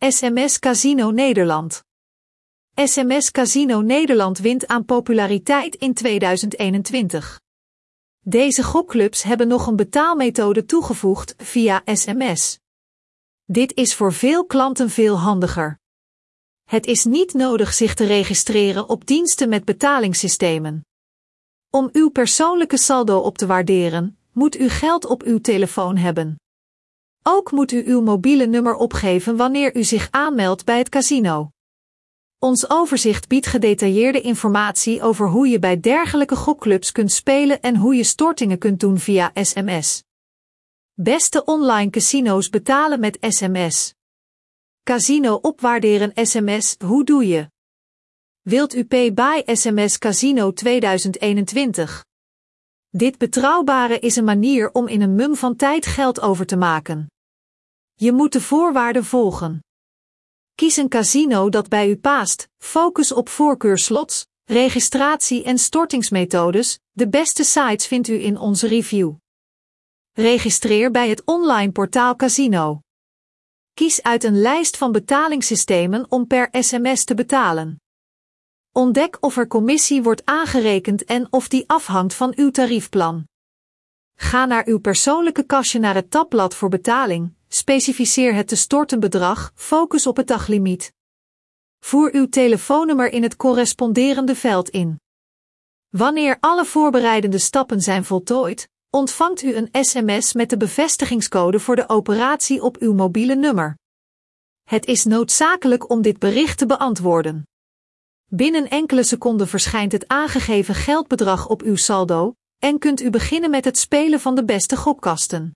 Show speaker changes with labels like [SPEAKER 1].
[SPEAKER 1] SMS Casino Nederland. SMS Casino Nederland wint aan populariteit in 2021. Deze gokclubs hebben nog een betaalmethode toegevoegd via SMS. Dit is voor veel klanten veel handiger. Het is niet nodig zich te registreren op diensten met betalingssystemen. Om uw persoonlijke saldo op te waarderen, moet u geld op uw telefoon hebben. Ook moet u uw mobiele nummer opgeven wanneer u zich aanmeldt bij het casino. Ons overzicht biedt gedetailleerde informatie over hoe je bij dergelijke gokclubs kunt spelen en hoe je stortingen kunt doen via SMS. Beste online casino's betalen met SMS. Casino opwaarderen SMS, hoe doe je? Wilt u Pay by SMS Casino 2021? Dit betrouwbare is een manier om in een mum van tijd geld over te maken. Je moet de voorwaarden volgen. Kies een casino dat bij u past, focus op voorkeurslots, registratie en stortingsmethodes, de beste sites vindt u in onze review. Registreer bij het online portaal Casino. Kies uit een lijst van betalingssystemen om per sms te betalen. Ontdek of er commissie wordt aangerekend en of die afhangt van uw tariefplan. Ga naar uw persoonlijke kastje naar het tabblad voor betaling, specificeer het te storten bedrag, focus op het daglimiet. Voer uw telefoonnummer in het corresponderende veld in. Wanneer alle voorbereidende stappen zijn voltooid, ontvangt u een sms met de bevestigingscode voor de operatie op uw mobiele nummer. Het is noodzakelijk om dit bericht te beantwoorden. Binnen enkele seconden verschijnt het aangegeven geldbedrag op uw saldo en kunt u beginnen met het spelen van de beste gokkasten.